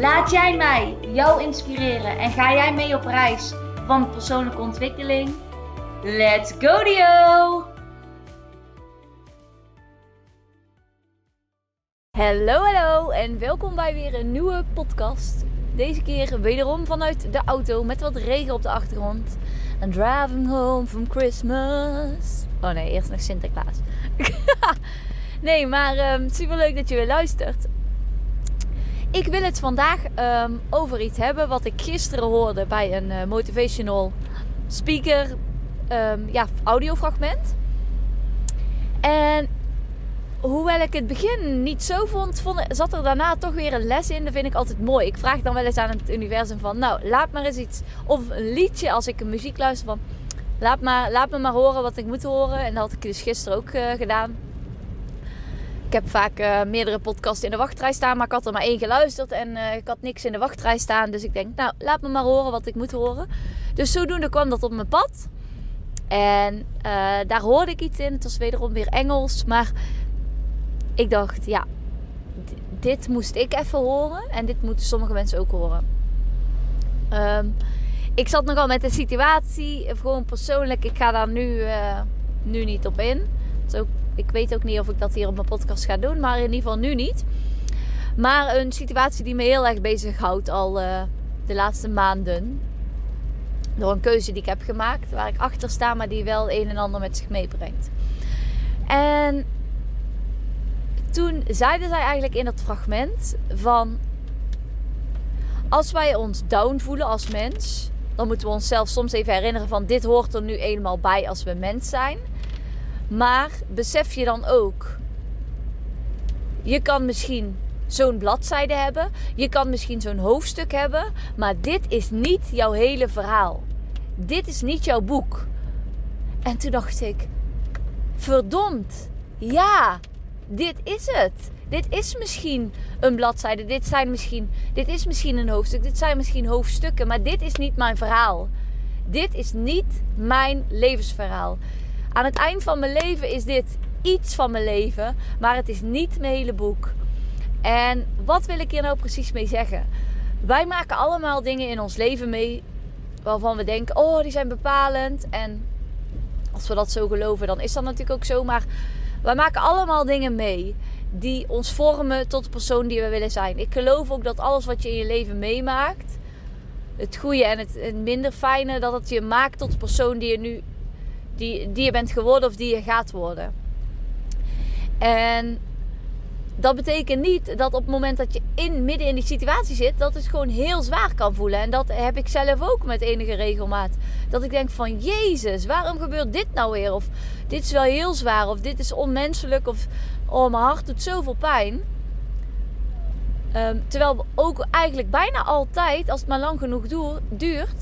Laat jij mij jou inspireren en ga jij mee op reis van persoonlijke ontwikkeling? Let's go Dio! Hallo hallo en welkom bij weer een nieuwe podcast. Deze keer wederom vanuit de auto met wat regen op de achtergrond. And driving home from Christmas. Oh nee, eerst nog Sinterklaas. nee, maar um, super leuk dat je weer luistert. Ik wil het vandaag um, over iets hebben wat ik gisteren hoorde bij een uh, motivational speaker um, ja, audiofragment. En hoewel ik het begin niet zo vond, vond, zat er daarna toch weer een les in. Dat vind ik altijd mooi. Ik vraag dan wel eens aan het universum van, nou, laat maar eens iets. Of een liedje als ik een muziek luister van, laat, maar, laat me maar horen wat ik moet horen. En dat had ik dus gisteren ook uh, gedaan. Ik heb vaak uh, meerdere podcasts in de wachtrij staan, maar ik had er maar één geluisterd en uh, ik had niks in de wachtrij staan. Dus ik denk, nou, laat me maar horen wat ik moet horen. Dus zodoende kwam dat op mijn pad. En uh, daar hoorde ik iets in. Het was wederom weer Engels. Maar ik dacht, ja, dit moest ik even horen. En dit moeten sommige mensen ook horen. Um, ik zat nogal met de situatie. Gewoon persoonlijk. Ik ga daar nu, nu niet op in. Ik weet ook niet of ik dat hier op mijn podcast ga doen, maar in ieder geval nu niet. Maar een situatie die me heel erg bezighoudt al uh, de laatste maanden. Door een keuze die ik heb gemaakt, waar ik achter sta, maar die wel een en ander met zich meebrengt. En toen zeiden zij eigenlijk in dat fragment van als wij ons down voelen als mens, dan moeten we onszelf soms even herinneren van dit hoort er nu eenmaal bij als we mens zijn. Maar besef je dan ook, je kan misschien zo'n bladzijde hebben, je kan misschien zo'n hoofdstuk hebben, maar dit is niet jouw hele verhaal. Dit is niet jouw boek. En toen dacht ik, verdomd, ja, dit is het. Dit is misschien een bladzijde, dit, zijn misschien, dit is misschien een hoofdstuk, dit zijn misschien hoofdstukken, maar dit is niet mijn verhaal. Dit is niet mijn levensverhaal. Aan het eind van mijn leven is dit iets van mijn leven, maar het is niet mijn hele boek. En wat wil ik hier nou precies mee zeggen? Wij maken allemaal dingen in ons leven mee waarvan we denken: oh, die zijn bepalend. En als we dat zo geloven, dan is dat natuurlijk ook zo. Maar wij maken allemaal dingen mee die ons vormen tot de persoon die we willen zijn. Ik geloof ook dat alles wat je in je leven meemaakt, het goede en het, minder fijne, dat het je maakt tot de persoon die je nu die, die je bent geworden of die je gaat worden. En dat betekent niet dat op het moment dat je in, midden in die situatie zit, dat het gewoon heel zwaar kan voelen. En dat heb ik zelf ook met enige regelmaat. Dat ik denk van, Jezus, waarom gebeurt dit nou weer? Of dit is wel heel zwaar, of dit is onmenselijk, of oh, mijn hart doet zoveel pijn. Um, terwijl ook eigenlijk bijna altijd, als het maar lang genoeg duurt, duurt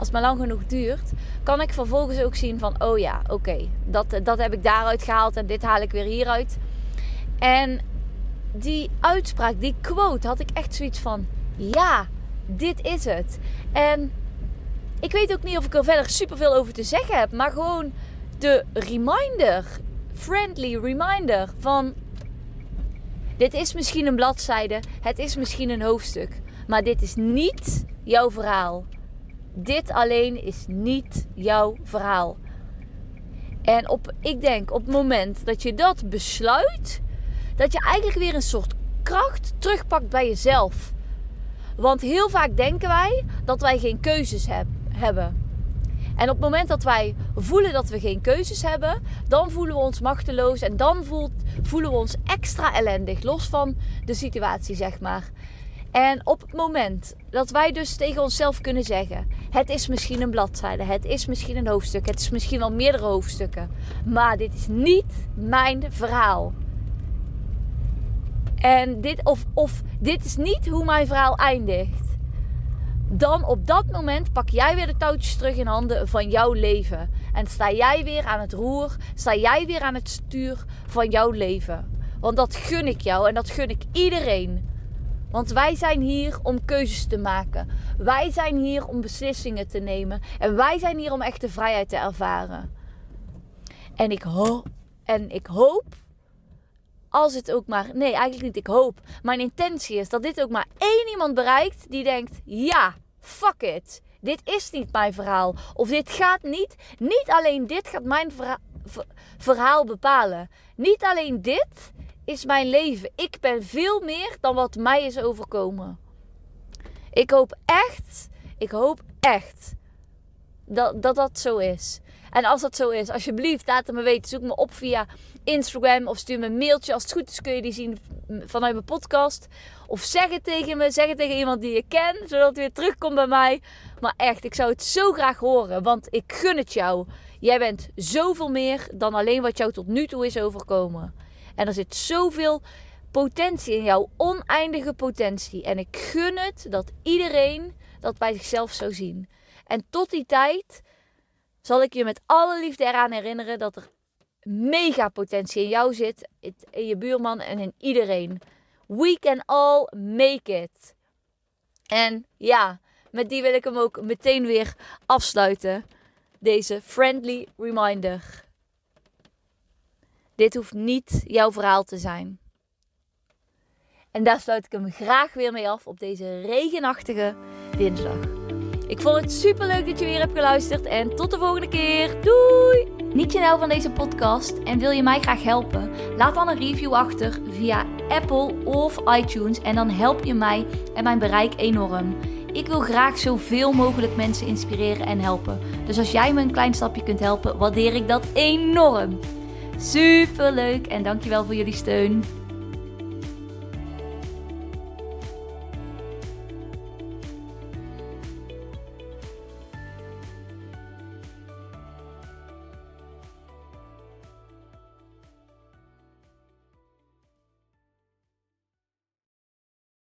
als het maar lang genoeg duurt, kan ik vervolgens ook zien van, oh ja, oké, dat, dat heb ik daaruit gehaald en dit haal ik weer hieruit. En die uitspraak, die quote, had ik echt zoiets van, ja, dit is het. En ik weet ook niet of ik er verder superveel over te zeggen heb, maar gewoon de reminder, friendly reminder van, dit is misschien een bladzijde, het is misschien een hoofdstuk, maar dit is niet jouw verhaal dit alleen is niet jouw verhaal. En op, ik denk op het moment dat je dat besluit, dat je eigenlijk weer een soort kracht terugpakt bij jezelf. Want heel vaak denken wij dat wij geen keuzes heb, hebben. En op het moment dat wij voelen dat we geen keuzes hebben, dan voelen we ons machteloos en dan voelen we ons extra ellendig, los van de situatie, zeg maar. En op het moment dat wij dus tegen onszelf kunnen zeggen: Het is misschien een bladzijde, het is misschien een hoofdstuk, het is misschien wel meerdere hoofdstukken, maar dit is niet mijn verhaal. En dit, of, of dit is niet hoe mijn verhaal eindigt. Dan op dat moment pak jij weer de touwtjes terug in handen van jouw leven. En sta jij weer aan het roer, sta jij weer aan het stuur van jouw leven. Want dat gun ik jou en dat gun ik iedereen. Want wij zijn hier om keuzes te maken. Wij zijn hier om beslissingen te nemen. En wij zijn hier om echte vrijheid te ervaren. En ik, hoop, en ik hoop, als het ook maar. Nee, eigenlijk niet. Ik hoop. Mijn intentie is dat dit ook maar één iemand bereikt die denkt: ja, fuck it. Dit is niet mijn verhaal. Of dit gaat niet. Niet alleen dit gaat mijn verhaal bepalen. Niet alleen dit is mijn leven. Ik ben veel meer dan wat mij is overkomen. Ik hoop echt, ik hoop echt dat dat, dat zo is. En als dat zo is, alsjeblieft laat het me weten. Zoek me op via Instagram of stuur me een mailtje. Als het goed is kun je die zien vanuit mijn podcast. Of zeg het tegen me, zeg het tegen iemand die je kent, zodat het weer terugkomt bij mij. Maar echt, ik zou het zo graag horen, want ik gun het jou. Jij bent zoveel meer dan alleen wat jou tot nu toe is overkomen. En er zit zoveel potentie in jou, oneindige potentie. En ik gun het dat iedereen dat bij zichzelf zou zien. En tot die tijd zal ik je met alle liefde eraan herinneren dat er mega potentie in jou zit, in je buurman en in iedereen. We can all make it. En ja, met die wil ik hem ook meteen weer afsluiten. Deze friendly reminder. Dit hoeft niet jouw verhaal te zijn. En daar sluit ik hem graag weer mee af op deze regenachtige dinsdag. Ik vond het super leuk dat je weer hebt geluisterd en tot de volgende keer. Doei! Niet je nou van deze podcast en wil je mij graag helpen? Laat dan een review achter via Apple of iTunes en dan help je mij en mijn bereik enorm. Ik wil graag zoveel mogelijk mensen inspireren en helpen. Dus als jij me een klein stapje kunt helpen, waardeer ik dat enorm. Super leuk en dankjewel voor jullie steun.